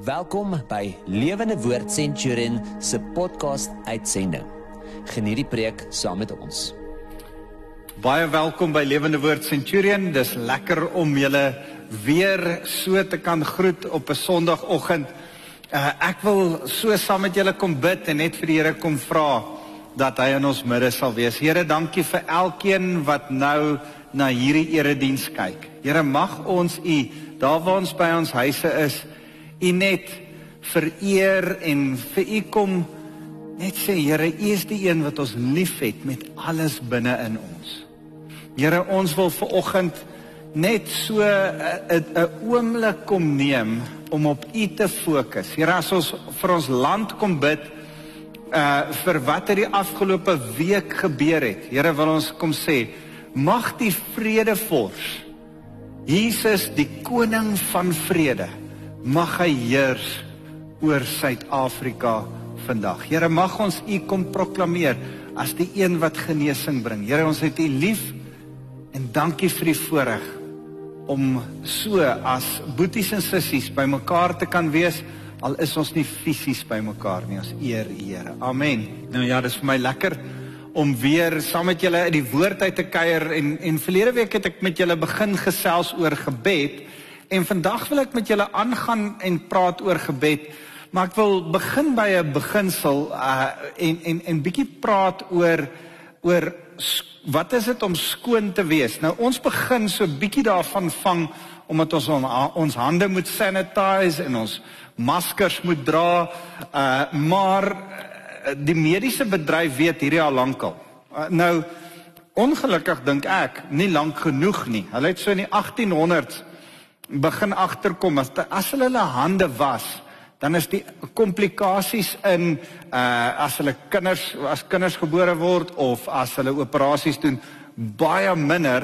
Welkom by Lewende Woord Centurion se podcast uitsending. Geniet die preek saam met ons. Baie welkom by Lewende Woord Centurion. Dis lekker om julle weer so te kan groet op 'n Sondagoggend. Uh, ek wil so saam met julle kom bid en net vir die Here kom vra dat hy in ons midde sal wees. Here, dankie vir elkeen wat nou na hierdie erediens kyk. Here, mag ons U daar waar ons by ons huise is U net vereer en vir U kom net sê Here, U is die een wat ons liefhet met alles binne in ons. Here, ons wil ver oggend net so 'n 'n oomblik kom neem om op U te fokus. Here, as ons vir ons land kom bid uh vir wat het die afgelope week gebeur het. Here, wil ons kom sê, mag die vredevors Jesus die koning van vrede mag hy heers oor Suid-Afrika vandag. Here mag ons U kom proklameer as die een wat genesing bring. Here ons het U lief en dankie vir die voorreg om so as boeties en sissies bymekaar te kan wees al is ons nie fisies bymekaar nie. Ons eer U Here. Amen. Nou ja, dis vir my lekker om weer saam met julle uit die woord uit te kuier en en verlede week het ek met julle begin gesels oor gebed. En vandag wil ek met julle aangaan en praat oor gebed. Maar ek wil begin by 'n beginsel uh en en en bietjie praat oor oor wat is dit om skoon te wees? Nou ons begin so bietjie daarvan vang omdat ons on, ons hande moet sanitize en ons maskers moet dra. Uh maar uh, die mediese bedryf weet hierdie al lankal. Uh, nou ongelukkig dink ek nie lank genoeg nie. Hulle het so in die 1800s begin agterkom as as hulle hulle hande was, dan is die komplikasies in uh as hulle kinders as kinders gebore word of as hulle operasies doen baie minder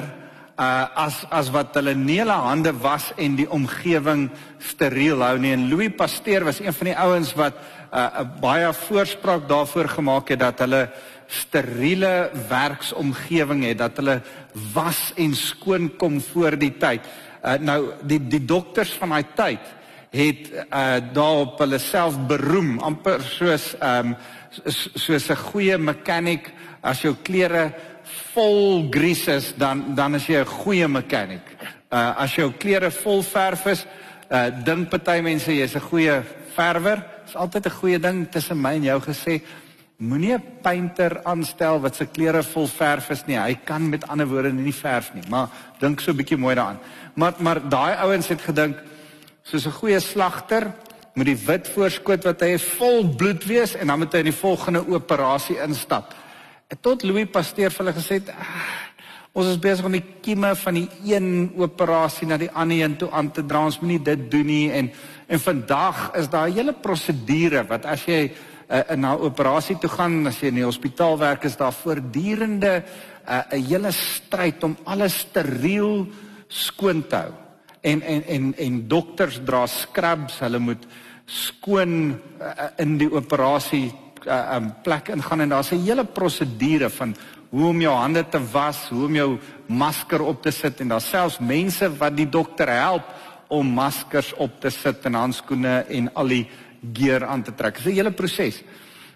uh as as wat hulle nie hulle hande was en die omgewing steriel hou nie. En Louis Pasteur was een van die ouens wat uh 'n baie voorspraak daarvoor gemaak het dat hulle steriele werksomgewing het, dat hulle was en skoon kom voor die tyd uh, nou die die dokters van daai tyd het uh, daarop hulle self beroem amper soos ehm um, soos 'n goeie mechanic as jou klere vol grease is dan dan is jy 'n goeie mechanic. Uh as jou klere vol verf is, uh dink party mense jy's 'n goeie verwer. Dis altyd 'n goeie ding tussen my en jou gesê. Moenie 'n painter aanstel wat sy klere vol verf is nie. Hy kan met ander woorde nie verf nie, maar dink so 'n bietjie mooi daaraan. Maar maar daai ouens het gedink soos 'n goeie slagter moet die wit voorskoot wat hy vol bloed wees en dan moet hy in die volgende operasie instap. En tot Louis Pasteur vir hulle gesê het ah, ons is besig om die kieme van die een operasie na die ander een toe aan te dra. Ons moenie dit doen nie en en vandag is daar 'n hele prosedure wat as jy uh, na operasie toe gaan, as jy in die hospitaal werk, is daar voortdurende uh, 'n hele stryd om alles steriel skoon te hou. En en en en dokters dra scrubs, hulle moet skoon uh, in die operasie uh, um, plek ingaan en daar's 'n hele prosedure van hoe om jou hande te was, hoe om jou masker op te sit en daar's selfs mense wat die dokter help om maskers op te sit en handskoene en al die gear aan te trek. Dit is 'n hele proses.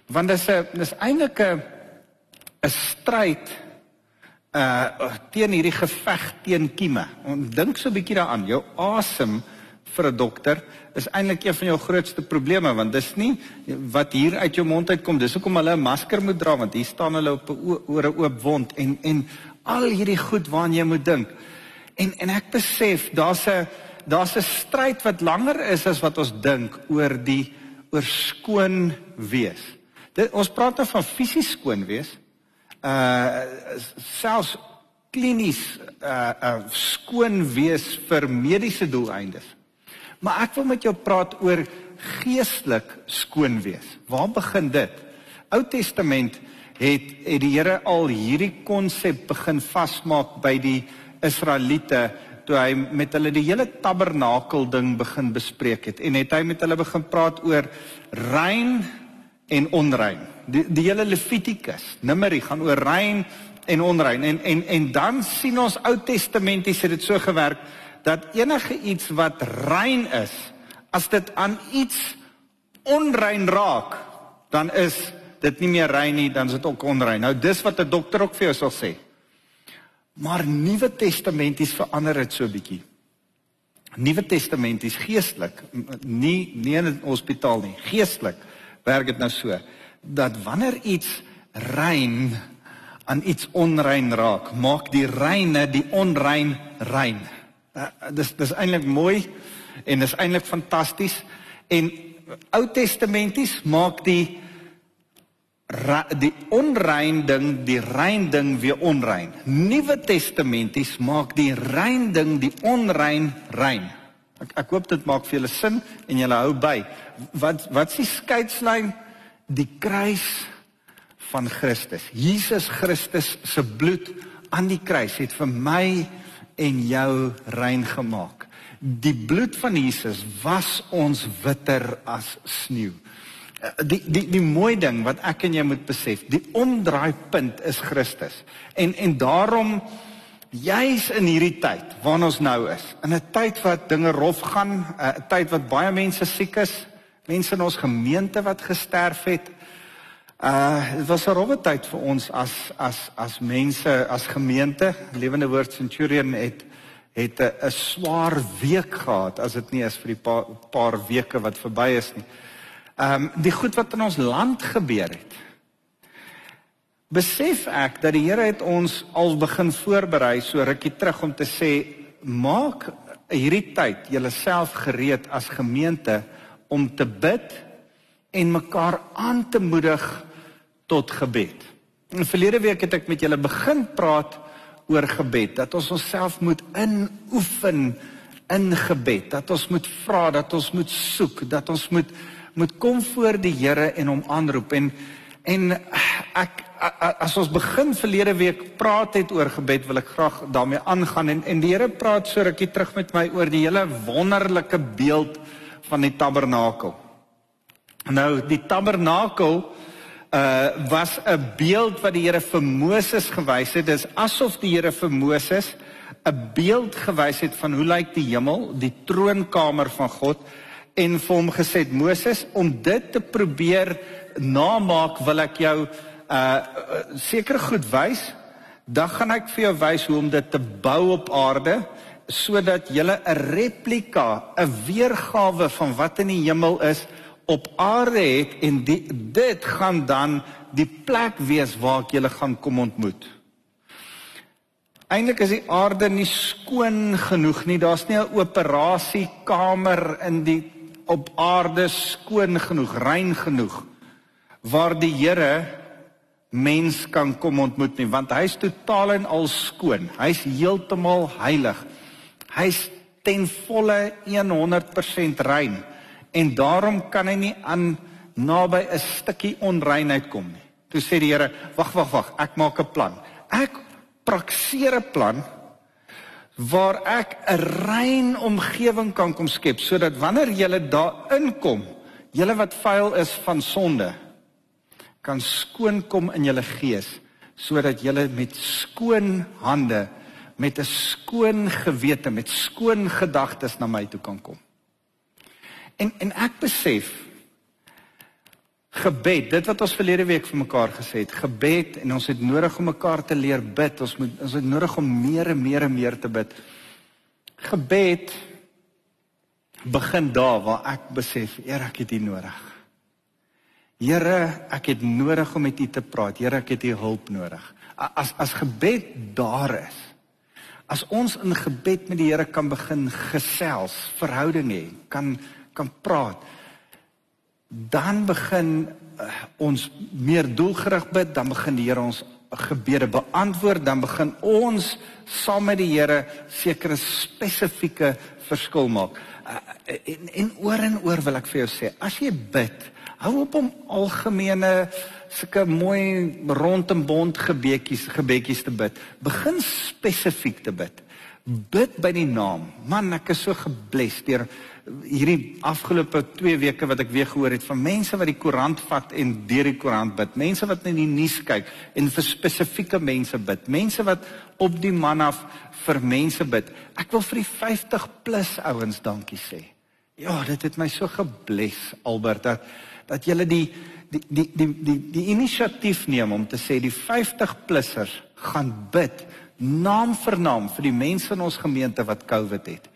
Want dis 'n dis eintlik 'n 'n stryd uh teen hierdie geveg teen kieme. Ons dink so 'n bietjie daaraan. Jou asem vir 'n dokter is eintlik een van jou grootste probleme want dis nie wat hier uit jou mond uitkom. Dis hoekom hulle 'n masker moet dra want hier staan hulle op 'n oor 'n oop wond en en al hierdie goed waaraan jy moet dink. En en ek besef daar's 'n daar's 'n stryd wat langer is as wat ons dink oor die oor skoon wees. Dit ons praat nou van fisies skoon wees. Uh selfs klinies uh, uh skoon wees vir mediese doeleindes. Maar ek wil met jou praat oor geestelik skoon wees. Waar begin dit? Ou Testament het het die Here al hierdie konsep begin vasmaak by die Israeliete toe hy met hulle die hele tabernakel ding begin bespreek het en het hy met hulle begin praat oor rein en onrein. Die die hele Levitikus, Numeri gaan oor rein en onrein en en en dan sien ons Ou Testamenties het dit so gewerk dat enige iets wat rein is As dit aan iets onrein raak, dan is dit nie meer rein nie, dan is dit ook onrein. Nou dis wat 'n dokter ook vir jou sal sê. Maar Nuwe Testamenties verander dit so bietjie. Nuwe Testamenties geestelik, nie nie in 'n hospitaal nie, geestelik werk dit nou so dat wanneer iets rein aan iets onrein raak, maak die reine die onrein rein. Uh, dis dis eintlik mooi en dis eintlik fantasties en Ou Testamenties maak die die onrein ding die rein ding weer onrein. Nuwe Testamenties maak die rein ding die onrein rein. Ek ek hoop dit maak vir julle sin en julle hou by. Wat wat is die skeidslyn? Die kruis van Christus. Jesus Christus se bloed aan die kruis het vir my en jou rein gemaak. Die bloed van Jesus was ons witter as sneeu. Eh, die die die mooi ding wat ek en jy moet besef, die omdraaipunt is Christus. En en daarom juis in hierdie tyd waarin ons nou is, in 'n tyd wat dinge rof gaan, eh, 'n tyd wat baie mense siek is, mense in ons gemeente wat gesterf het. Uh dit was 'n rowwe tyd vir ons as as as mense, as gemeente. Lewende Woord Centurion het het 'n swaar week gehad as dit nie is vir die paar, paar weke wat verby is nie. Ehm um, die goed wat in ons land gebeur het. Besef ek dat die Here het ons al begin voorberei so rukkie terug om te sê maak hierdie tyd julleself gereed as gemeente om te bid en mekaar aan te moedig tot gebed. In verlede week het ek met julle begin praat oor gebed dat ons onsself moet inoefen in gebed, dat ons moet vra, dat ons moet soek, dat ons moet moet kom voor die Here en hom aanroep en en ek as ons begin verlede week praat het oor gebed wil ek graag daarmee aangaan en en die Here praat so rukkie terug met my oor die hele wonderlike beeld van die tabernakel. Nou die tabernakel uh was 'n beeld wat die Here vir Moses gewys het. Dis asof die Here vir Moses 'n beeld gewys het van hoe lyk die hemel, die troonkamer van God en vir hom gesê Moses om dit te probeer namaak wil ek jou uh seker goed wys dan gaan ek vir jou wys hoe om dit te bou op aarde sodat jy 'n replika 'n weergawe van wat in die hemel is op aarde het en die, dit gaan dan die plek wees waar ek julle gaan kom ontmoet. Eintlik is die aarde nie skoon genoeg nie. Daar's nie 'n operasiekamer in die op aarde skoon genoeg, rein genoeg waar die Here mens kan kom ontmoet nie, want hy's totaal en al skoon. Hy's heeltemal heilig. Hy's ten volle 100% rein en daarom kan hy nie aan naby 'n stukkie onreinheid kom nie. Toe sê die Here, "Wag, wag, wag, ek maak 'n plan. Ek prakseer 'n plan waar ek 'n rein omgewing kan kom skep sodat wanneer jy daar inkom, jy wat vuil is van sonde, kan skoon kom in jou gees sodat jy met skoon hande met 'n skoon gewete met skoon gedagtes na my toe kan kom. En en ek besef gebed, dit wat ons verlede week vir mekaar gesê het, gebed en ons het nodig om mekaar te leer bid. Ons moet ons het nodig om meer en meer en meer te bid. Gebed begin daar waar ek besef, Here, ek het U nodig. Here, ek het nodig om met U te praat. Here, ek het U hulp nodig. As as gebed daar is, as ons in gebed met die Here kan begin gesels, verhouding hê, kan kan praat, dan begin uh, ons meer doelgerig bid, dan begin die Here ons gebede beantwoord, dan begin ons saam met die Here sekere spesifieke verskil maak. Uh, en en oor en oor wil ek vir jou sê, as jy bid, hou op om algemene sulke mooi rondom bond gebedjies gebedjies te bid. Begin spesifiek te bid. Bid by die naam. Man, ek is so gebless deur hierdie afgelope 2 weke wat ek weer gehoor het van mense wat die koerant vat en deur die koerant bid. Mense wat in die nuus kyk en vir spesifieke mense bid. Mense wat op die man af vir mense bid. Ek wil vir die 50 plus ouens dankie sê. Ja, dit het my so gebless Albert dat dat julle die die die die die die inisiatief neem om te sê die 50-plussers gaan bid naam vir naam vir die mense in ons gemeente wat COVID het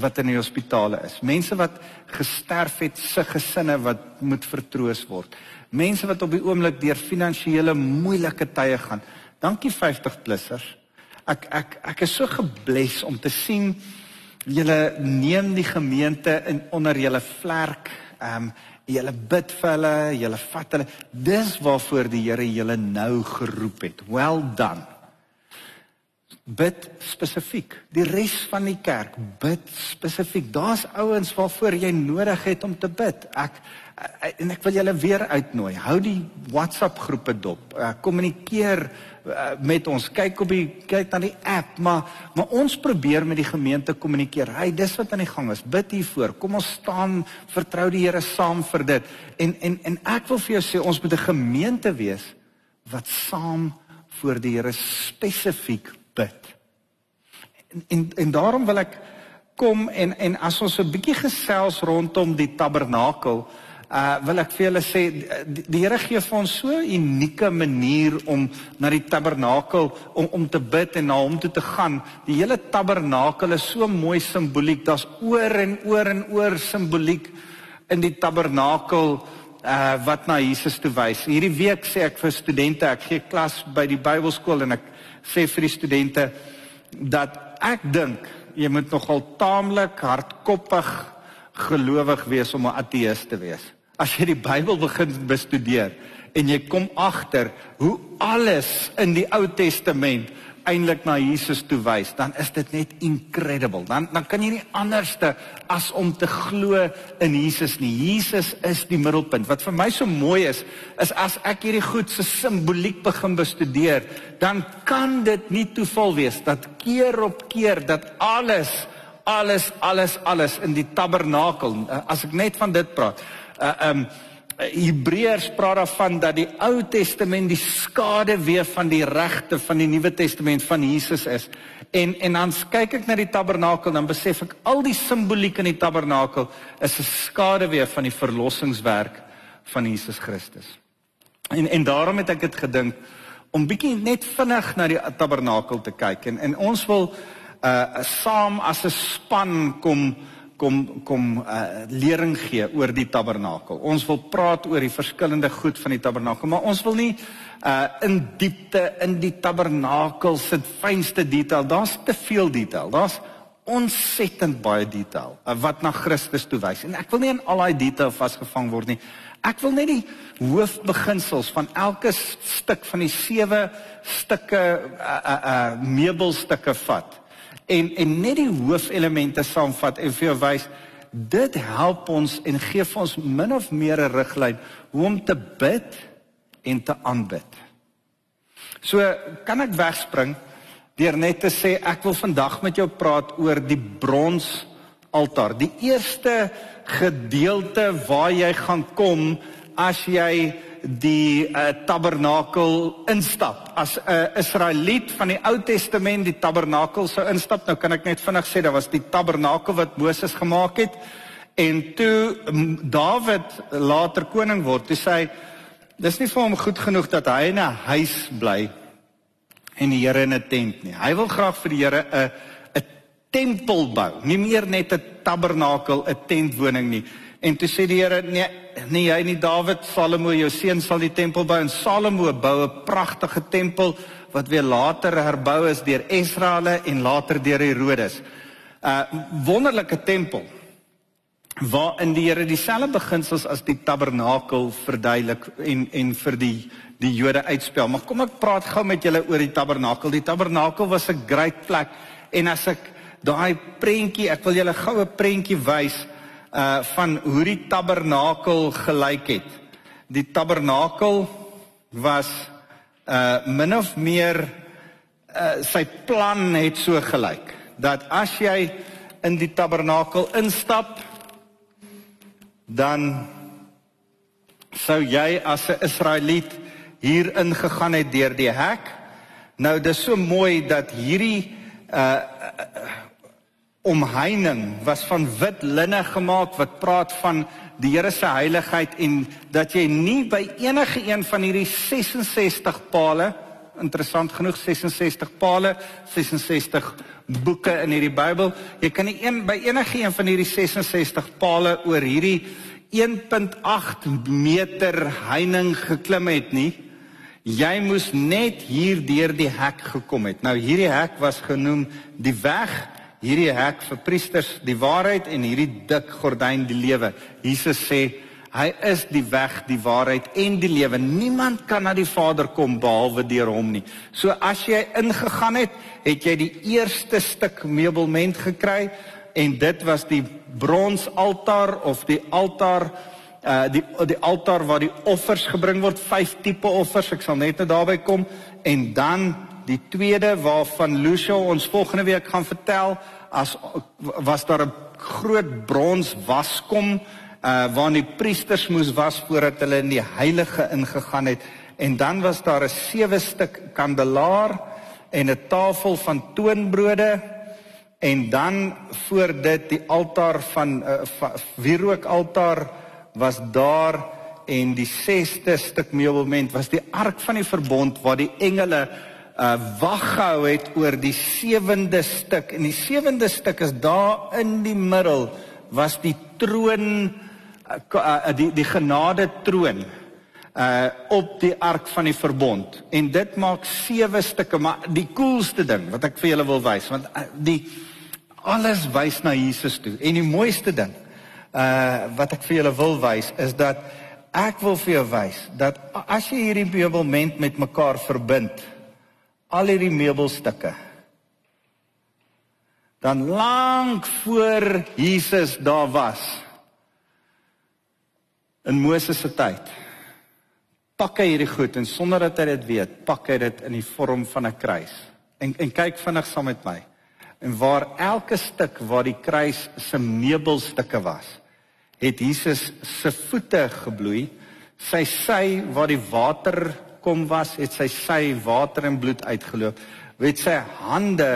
wat in die hospitale is. Mense wat gesterf het, se gesinne wat moet vertroos word. Mense wat op die oomblik deur finansiële moeilike tye gaan. Dankie 50-plussers. Ek ek ek is so gebless om te sien julle neem die gemeente in onder julle vlerk. Ehm um, julle bid vir hulle, julle vat hulle. Dis waarvoor die Here julle nou geroep het. Well done bid spesifiek. Die res van die kerk bid spesifiek. Daar's ouens waarvoor jy nodig het om te bid. Ek en ek wil julle weer uitnooi. Hou die WhatsApp groepe dop. Uh, kommunikeer uh, met ons. Kyk op die kyk na die app, maar maar ons probeer met die gemeente kommunikeer. Hey, dis wat aan die gang is. Bid hiervoor. Kom ons staan vertrou die Here saam vir dit. En en en ek wil vir jou sê ons moet 'n gemeente wees wat saam voor die Here spesifiek bid. En en, en daarom wil ek kom en en as ons 'n bietjie gesels rondom die tabernakel, uh wil ek vir julle sê die, die Here gee vir ons so 'n unieke manier om na die tabernakel om om te bid en na hom toe te gaan. Die hele tabernakel is so mooi simboliek. Daar's oor en oor en oor simboliek in die tabernakel uh wat na Jesus toe wys. Hierdie week sê ek vir studente, ek gee klas by die Bybelskool en ek sê vir die studente dat ek dink jy moet nogal taamlik hardkoppig gelowig wees om 'n ateïs te wees. As jy die Bybel begin bestudeer en jy kom agter hoe alles in die Ou Testament eintlik na Jesus toe wys, dan is dit net incredible. Dan dan kan jy nie anderste as om te glo in Jesus nie. Jesus is die middelpunt. Wat vir my so mooi is, is as ek hierdie goed se simboliek begin bestudeer, dan kan dit nie toeval wees dat keer op keer dat alles alles alles alles in die tabernakel as ek net van dit praat. Uh um Hebreërs praat daarvan dat die Ou Testament die skade weer van die regte van die Nuwe Testament van Jesus is. En en dan kyk ek na die tabernakel dan besef ek al die simboliek in die tabernakel is 'n skade weer van die verlossingswerk van Jesus Christus. En en daarom het ek dit gedink om bietjie net vinnig na die tabernakel te kyk en en ons wil uh saam as 'n span kom kom kom uh, lering gee oor die tabernakel. Ons wil praat oor die verskillende goed van die tabernakel, maar ons wil nie uh in diepte in die tabernakel sit fynste detail. Daar's te veel detail. Daar's ontsettend baie detail uh, wat na Christus toe wys. En ek wil nie in al daai detail vasgevang word nie. Ek wil net die hoofbeginsels van elke stuk van die sewe stukke uh uh, uh meubelstukke vat en en net die hoofelemente saamvat en vir jou wys dit help ons en gee vir ons min of meer 'n riglyn hoe om te bid en te aanbid. So kan ek wegspring deur net te sê ek wil vandag met jou praat oor die brons altaar. Die eerste gedeelte waar jy gaan kom as jy die uh, tabernakel instap. As 'n uh, Israeliet van die Ou Testament die tabernakel sou instap, nou kan ek net vinnig sê daar was die tabernakel wat Moses gemaak het en toe Dawid later koning word, toe sê hy dis nie vir hom goed genoeg dat hy in 'n huis bly en die Here in 'n tent nie. Hy wil graag vir die Here 'n 'n tempel bou, nie meer net 'n tabernakel, 'n tentwoning nie. En toe sê die Here nee, nee hy nie Dawid, Salomo jou seun sal die tempel bou en Salomo bou 'n pragtige tempel wat weer later herbou is deur Esraele en later deur Herodes. 'n uh, Wonderlike tempel waarin die Here dieselfde beginsels as die tabernakel verduidelik en en vir die die Jode uitspel. Maar kom ek praat gou met julle oor die tabernakel. Die tabernakel was 'n groot plek en as ek daai prentjie, ek wil julle goue prentjie wys uh van hoe die tabernakel gelyk het. Die tabernakel was uh min of meer uh sy plan het so gelyk dat as jy in die tabernakel instap dan sou jy as 'n Israeliet hier ingegaan het deur die hek. Nou dis so mooi dat hierdie uh omheining was van wit linne gemaak wat praat van die Here se heiligheid en dat jy nie by enige een van hierdie 66 pale interessant genoeg 66 pale 66 boeke in hierdie Bybel jy kan nie een by enige een van hierdie 66 pale oor hierdie 1.8 meter heining geklim het nie jy moes net hier deur die hek gekom het. Nou hierdie hek was genoem die weg hierdie hek vir priesters die waarheid en hierdie dik gordyn die lewe. Jesus sê hy is die weg, die waarheid en die lewe. Niemand kan na die Vader kom behalwe deur hom nie. So as jy ingegaan het, het jy die eerste stuk meubelment gekry en dit was die bronsaltaar of die altaar uh die die altaar waar die offers gebring word, vyf tipe offers. Ek sal net nou daarby kom en dan Die tweede waarvan Lucia ons volgende week gaan vertel, as was daar 'n groot brons waskom uh waarin die priesters moes was voordat hulle in die heilige ingegaan het. En dan was daar 'n sewe stuk kandelaar en 'n tafel van toonbrode. En dan voor dit die altaar van uh, wierookaltaar was daar en die sesde stuk meubelment was die ark van die verbond waar die engele uh wag gehou het oor die sewende stuk. En die sewende stuk is daar in die middel was die troon uh, uh, die die genade troon uh op die ark van die verbond. En dit maak sewe stukke maar die coolste ding wat ek vir julle wil wys want uh, die alles wys na Jesus toe. En die mooiste ding uh wat ek vir julle wil wys is dat ek wil vir jou wys dat as jy hierdie meubelment met mekaar verbind al hierdie meubelstukke. Dan lank voor Jesus daar was in Moses se tyd. Pak hy hierdie goed en sonder dat hy dit weet, pak hy dit in die vorm van 'n kruis. En en kyk vinnig saam met my. En waar elke stuk waar die kruis se meubelstukke was, het Jesus se voete gebloei, sy sy waar die water kom was, het sy sy water en bloed uitgeloop. Het sy hande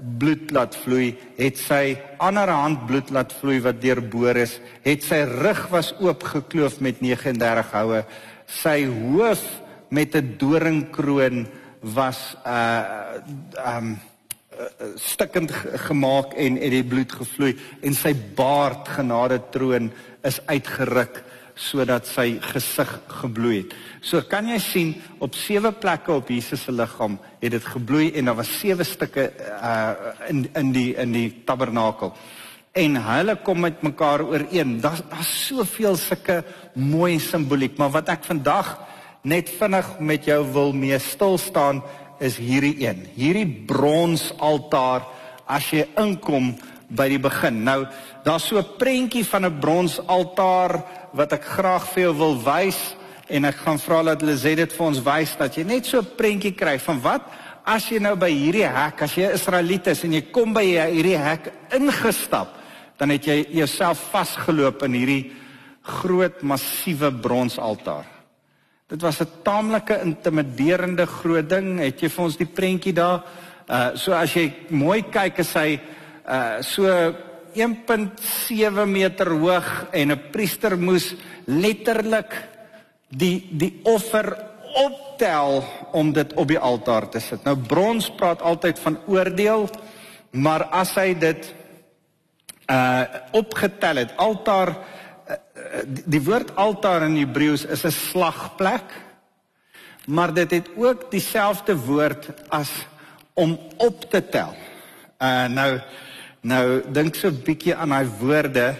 bloed laat vloei, het sy ander hand bloed laat vloei wat deurboor is, het sy rug was oopgekloof met 39 houe, sy hoof met 'n doringkroon was uh um stikkend gemaak en het die bloed gevloei en sy baard genade troon is uitgeruk sodat sy gesig gebloei het. So kan jy sien op sewe plekke op Jesus se liggaam het dit gebloei en daar was sewe stukke uh in in die in die tabernakel. En hulle kom met mekaar ooreen. Daar's daar's soveel sulke mooi simboliek, maar wat ek vandag net vinnig met jou wil mee stil staan is hierdie een. Hierdie bronsaltaar as jy inkom by die begin. Nou, daar's so 'n prentjie van 'n bronsaltaar wat ek graag vir jou wil wys en ek gaan vra dat Lizet dit vir ons wys dat jy net so 'n prentjie kry van wat as jy nou by hierdie hek, as jy Israeliet is en jy kom by hierdie hek ingestap, dan het jy jouself vasgeloop in hierdie groot massiewe bronsaltaar. Dit was 'n taamlike intimiderende groot ding. Het jy vir ons die prentjie daar? Uh so as jy mooi kyk is hy uh so 1.7 meter hoog en 'n priester moes letterlik die die offer optel om dit op die altaar te sit. Nou brons praat altyd van oordeel, maar as hy dit uh opgetel het, altaar uh, die, woord altaar in Hebreëus is 'n slagplek, maar dit het ook dieselfde woord as om op te tel. Uh nou nou dink so 'n bietjie aan daai woorde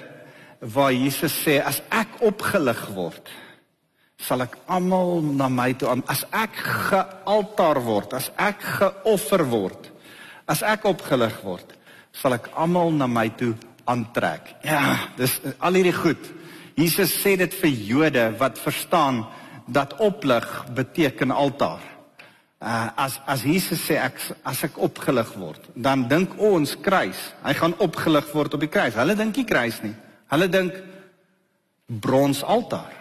waar Jesus sê as ek opgelig word sal ek almal na my toe aan as ek gealtaar word, as ek geoffer word, as ek opgelig word, sal ek almal na my toe aantrek. Ja, dis al hierdie goed. Jesus sê dit vir Jode wat verstaan dat oplig beteken altaar. Uh, as as Jesus sê ek as ek opgelig word, dan dink ons kruis. Hy gaan opgelig word op die kruis. Hulle dink nie kruis nie. Hulle dink bronsaltaar.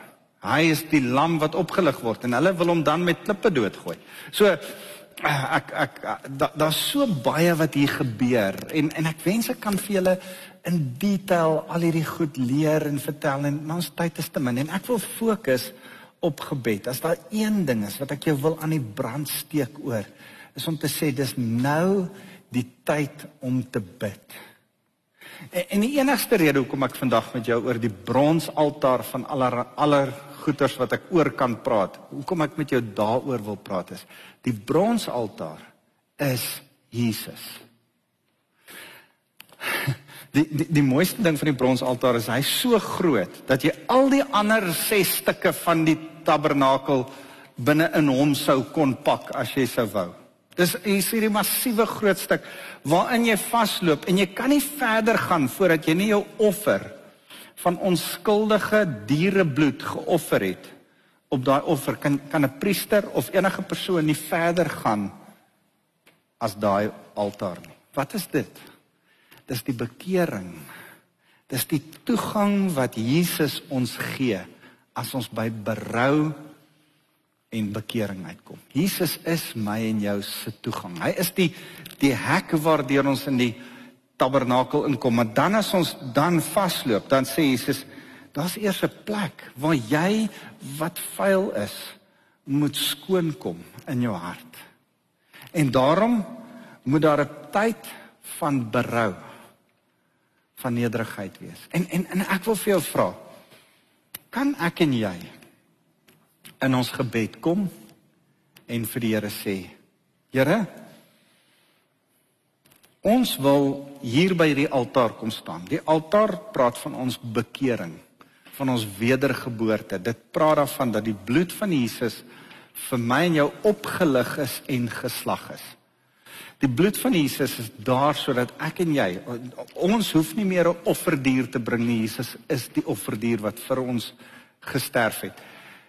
Hy is die lam wat opgelig word en hulle wil hom dan met klippe doodgooi. So ek ek daar's da so baie wat hier gebeur en en ek wens ek kan vir julle in detail al hierdie goed leer en vertel en ons tyd is te min en ek wil fokus op gebed. As daar een ding is wat ek jou wil aan die brand steek oor, is om te sê dis nou die tyd om te bid. En, en die enigste rede hoekom ek vandag met jou oor die bronsaltaar van aller aller goeters wat ek oor kan praat, hoekom ek met jou daaroor wil praat is, die bronsaltaar is Jesus. Die, die die mooiste ding van die bronsaltaar is hy so groot dat jy al die ander 6 stukke van die tabernakel binne in hom sou kon pak as jy sou wou. Dis hier is hierdie massiewe groot stuk waarin jy vasloop en jy kan nie verder gaan voordat jy nie jou offer van onskuldige dierebloed geoffer het. Op daai offer kan kan 'n priester of enige persoon nie verder gaan as daai altaar nie. Wat is dit? Dis die bekering. Dis die toegang wat Jesus ons gee as ons by berou en bekering uitkom. Jesus is my en jou se toegang. Hy is die die hek waardeur ons in die tabernakel inkom. Maar dan as ons dan vasloop, dan sê Jesus, daar's eers 'n plek waar jy wat vuil is, moet skoon kom in jou hart. En daarom moet daar 'n tyd van berou van nederigheid wees. En en en ek wil vir jou vra, kan ek en jy in ons gebed kom en vir die Here sê, Here, ons wil hier by hierdie altaar kom staan. Die altaar praat van ons bekering, van ons wedergeboorte. Dit praat daarvan dat die bloed van Jesus vir my en jou opgelig is en geslag is. Die bloed van Jesus is daar sodat ek en jy ons hoef nie meer 'n offerdier te bring nie. Jesus is die offerdier wat vir ons gesterf het.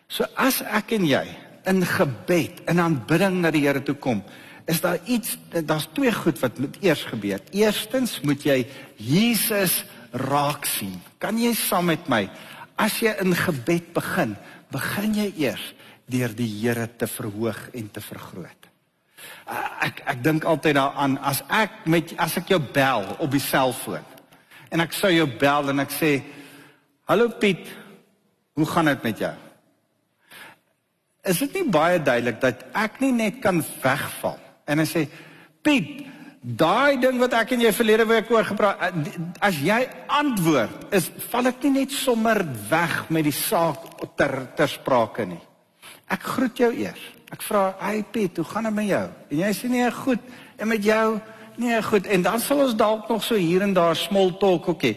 So as ek en jy in gebed, in aanbidding na die Here toe kom, is daar iets daar's twee goed wat moet eers gebeur. Eerstens moet jy Jesus raak sien. Kan jy saam met my as jy in gebed begin, begin jy eers deur die Here te verhoog en te vergroot. Uh, ek ek dink altyd daaraan as ek met as ek jou bel op die selfoon en ek sou jou bel en ek sê hallo Piet hoe gaan dit met jou? Is dit nie baie duidelik dat ek nie net kan wegval en ek sê Piet daai ding wat ek en jy verlede week oor gepraat uh, as jy antwoord is val ek nie net sommer weg met die saak ter ter sprake nie. Ek groet jou eers Ek vra, "Hey Piet, hoe gaan dit met jou?" En jy sê, "Nee, goed." En met jou? Nee, goed. En dan sal ons dalk nog so hier en daar small talk ookie.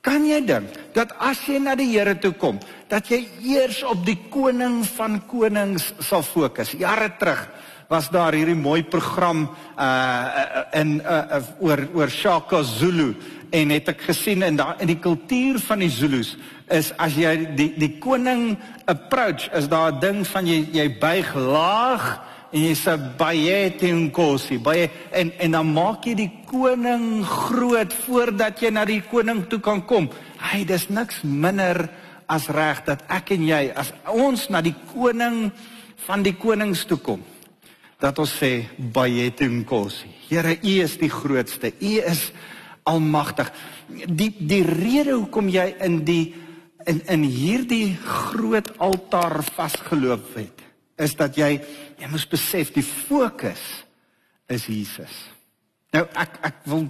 Kan jy dink dat as jy na die Here toe kom, dat jy eers op die koning van konings sal fokus? Jare terug was daar hierdie mooi program uh in uh, uh oor oor Shaka Zulu en het ek gesien in daai in die kultuur van die Zulus is as jy die die koning approach is daar 'n ding van jy jy buig laag en jy sê baie tinkosi baie en en dan maak jy die koning groot voordat jy na die koning toe kan kom. Hy dis niks minder as reg dat ek en jy as ons na die koning van die konings toe kom dat ons sê baie tinkosi. Here, U is die grootste. U is almagtig. Die die rede hoekom jy in die in in hierdie groot altaar vasgeloop het, is dat jy jy moet besef die fokus is Jesus. Nou ek ek wil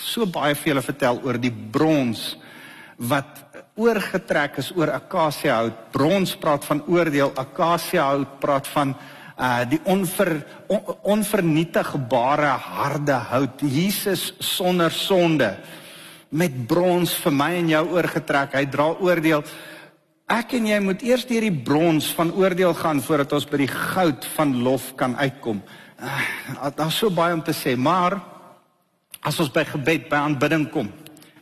so baie vir julle vertel oor die brons wat oorgetrek is oor akasia hout. Brons praat van oordeel, akasia hout praat van uh die onver on, onvernietigbare harde hout. Jesus sonder sonde met brons vir my en jou oorgetrek. Hy dra oordeel. Ek en jy moet eers deur die brons van oordeel gaan voordat ons by die goud van lof kan uitkom. Uh, Daar's so baie om te sê, maar as ons by gebed, by aanbidding kom,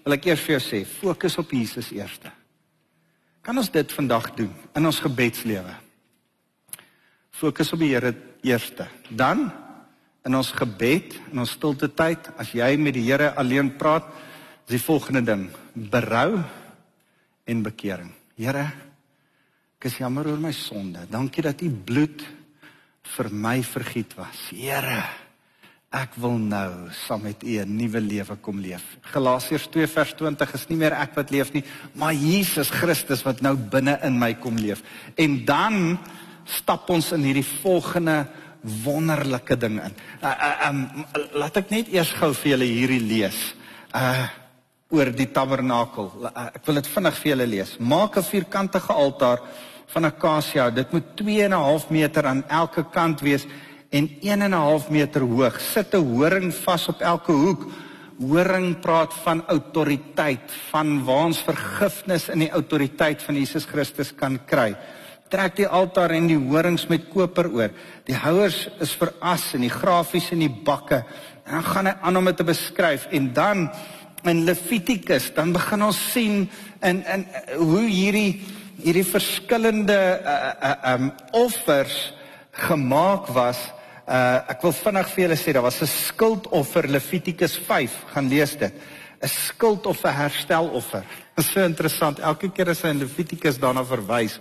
wil ek eers vir jou sê, fokus op Jesus eerste. Kan ons dit vandag doen in ons gebedslewe? Fokus op die Here eerste. Dan in ons gebed, in ons stilte tyd, as jy met die Here alleen praat, is die volgende ding: berou en bekering. Here, ek is jammer oor my sonde. Dankie dat u bloed vir my vergiet was. Here, ek wil nou saam met U 'n nuwe lewe kom leef. Galasiërs 2 vers 20 is nie meer ek wat leef nie, maar Jesus Christus wat nou binne in my kom leef. En dan stap ons in hierdie volgende wonderlike ding in. Uh, uh, um, laat ek net eers gou vir julle hierdie lees. Uh oor die tabernakel. Uh, ek wil dit vinnig vir julle lees. Maak 'n vierkantige altaar van akasia. Dit moet 2 en 'n half meter aan elke kant wees en 1 en 'n half meter hoog. Sit 'n horing vas op elke hoek. Horing praat van autoriteit, van waar ons vergifnis in die autoriteit van Jesus Christus kan kry. Trek die altaar en die horings met koper oor. Die houers is vir as en die grafies in die bakke. En dan gaan hy aan om dit te beskryf en dan in Levitikus dan begin ons sien in in hoe hierdie hierdie verskillende uh, uh, um offers gemaak was. Uh ek wil vinnig vir julle sê daar was 'n skuldoffer Levitikus 5, gaan lees dit. 'n Skuld of 'n hersteloffer. Dit is so interessant. Elke keer as hy in Levitikus daarna verwys,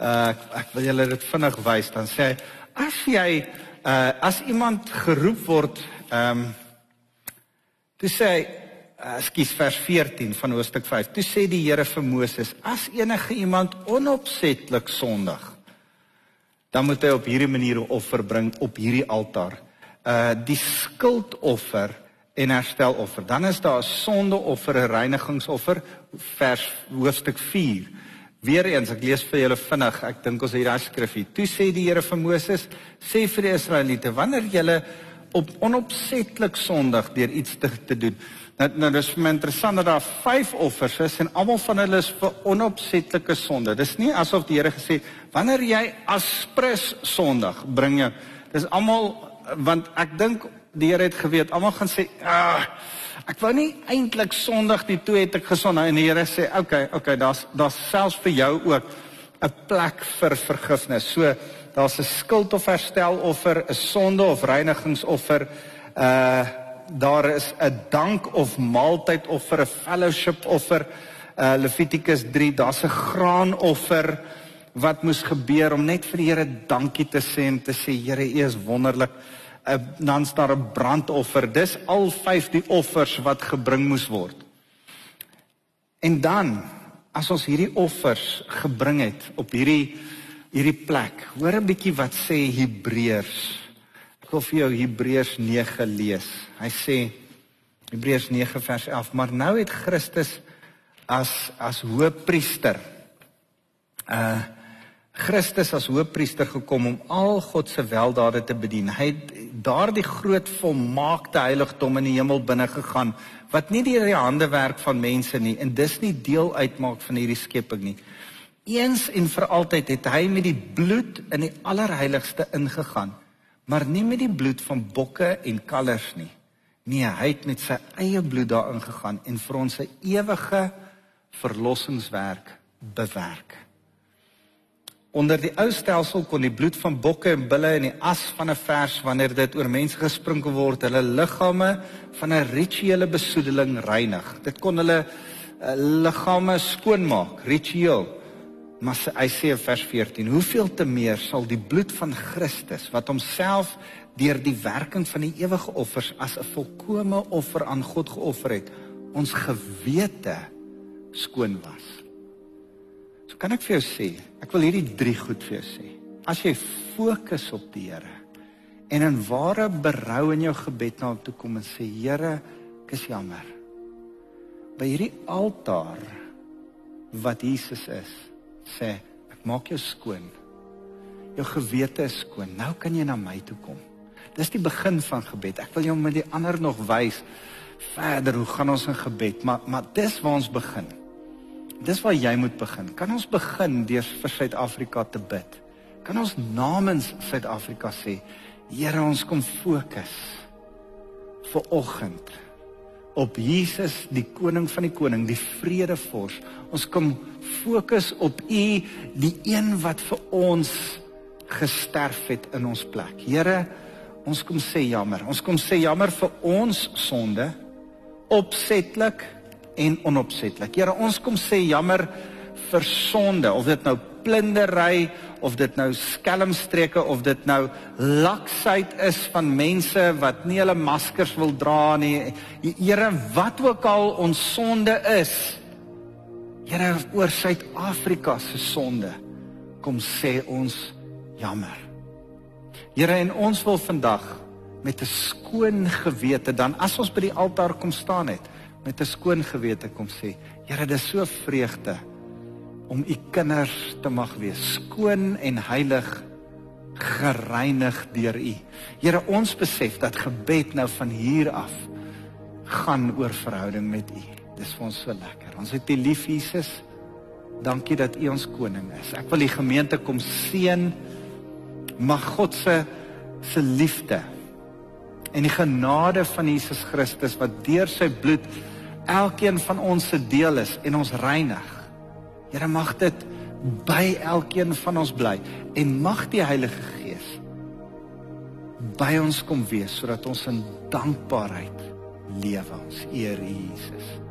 uh ek, ek wil julle dit vinnig wys, dan sê hy as jy uh as iemand geroep word, ehm um, toe sê hy Ekskuus vers 14 van hoofstuk 5. Toe sê die Here vir Moses: As enige iemand onopsetlik sondig, dan moet hy op hierdie manier 'n offer bring op hierdie altaar. Uh die skuldoffer en hersteloffer. Dan is daar 'n sondeoffer, 'n reinigingsoffer, vers hoofstuk 4. Weereens, ek lees vir julle vinnig. Ek dink ons het hierdie skrifgie. Toe sê die Here vir Moses: Sê vir die Israeliete, wanneer julle op onopsetlik sondig deur iets te, te doen, Nou nou dis vir my interessant dat daar vyf offers is en almal van hulle is vir onopsetlike sonde. Dis nie asof die Here gesê wanneer jy aspres sondig bring jy dis almal want ek dink die Here het geweet almal gaan sê ah, ek wou nie eintlik sondig nie toe het ek gesond en die Here sê okay okay daar's daar's selfs vir jou ook 'n plek vir vergifnis. So daar's 'n skuld of herstel offer, 'n sonde of reinigingsoffer. Uh daar is 'n dank of maaltyd offer, 'n fellowship offer. Uh Levitikus 3, daar's 'n graanoffer wat moes gebeur om net vir die Here dankie te sê en te sê Here, U is wonderlik. Uh, dan staan 'n brandoffer. Dis al vyf die offers wat gebring moes word. En dan as ons hierdie offers gebring het op hierdie hierdie plek, hoor 'n bietjie wat sê Hebreërs Ek wil vir jou Hebreërs 9 lees. Hy sê Hebreërs 9 vers 11, maar nou het Christus as as hoëpriester uh Christus as hoëpriester gekom om al God se weldade te bedien. Hy het daardie groot volmaakte heiligdom in die hemel binne gegaan wat nie deur die hande werk van mense nie en dis nie deel uitmaak van hierdie skepping nie. Eens en vir altyd het hy met die bloed in die allerheiligste ingegaan maar nie met die bloed van bokke en kalvers nie. Nee, hy het met sy eie bloed daarin gegaan en vir ons 'n ewige verlossingswerk bewerk. Onder die ou stelsel kon die bloed van bokke en bulle en die as van 'n vers wanneer dit oor mense gesprinkel word, hulle liggame van 'n rituele besoedeling reinig. Dit kon hulle uh, liggame skoonmaak, ritueel. Maar hy sê in vers 14, hoeveel te meer sal die bloed van Christus wat homself deur die werking van die ewige offers as 'n volkomme offer aan God geoffer het, ons gewete skoon was. So kan ek vir jou sê, ek wil hierdie drie goed vir jou sê. As jy fokus op die Here en in ware berou in jou gebed na hom toe kom en sê Here, ek is jammer. By hierdie altaar wat Jesus is, sê ek maak jou skoon. Jou gewete is skoon. Nou kan jy na my toe kom. Dis die begin van gebed. Ek wil jou met die ander nog wys verder hoe gaan ons in gebed, maar maar dis waar ons begin. Dis waar jy moet begin. Kan ons begin deur vir Suid-Afrika te bid? Kan ons namens Suid-Afrika sê, Here, ons kom fokus vir oggend op Jesus die koning van die koning, die vredevors. Ons kom fokus op U, die een wat vir ons gesterf het in ons plek. Here, ons kom sê jammer. Ons kom sê jammer vir ons sonde opsetlik en onopsetlik. Here, ons kom sê jammer vir sonde, of dit nou plindery of dit nou skelmstreke of dit nou laksheid is van mense wat nie hulle maskers wil dra nie. Here, wat ook al ons sonde is. Here, oor Suid-Afrika se sonde kom sê ons jammer. Here, en ons wil vandag met 'n skoon gewete dan as ons by die altaar kom staan het, met 'n skoon gewete kom sê, Here, dis so vreugde om u kinders te mag wees, skoon en heilig gereinig deur u. Here, ons besef dat gebed nou van hier af gaan oor verhouding met u. Dis vir ons so lekker. Ons het u lief Jesus. Dankie dat u ons koning is. Ek wil die gemeente kom seën. Mag God se se liefde en die genade van Jesus Christus wat deur sy bloed elkeen van ons se deel is en ons reinig Here mag dit by elkeen van ons bly en mag die Heilige Gees by ons kom wees sodat ons in dankbaarheid lewe ons eer Jesus.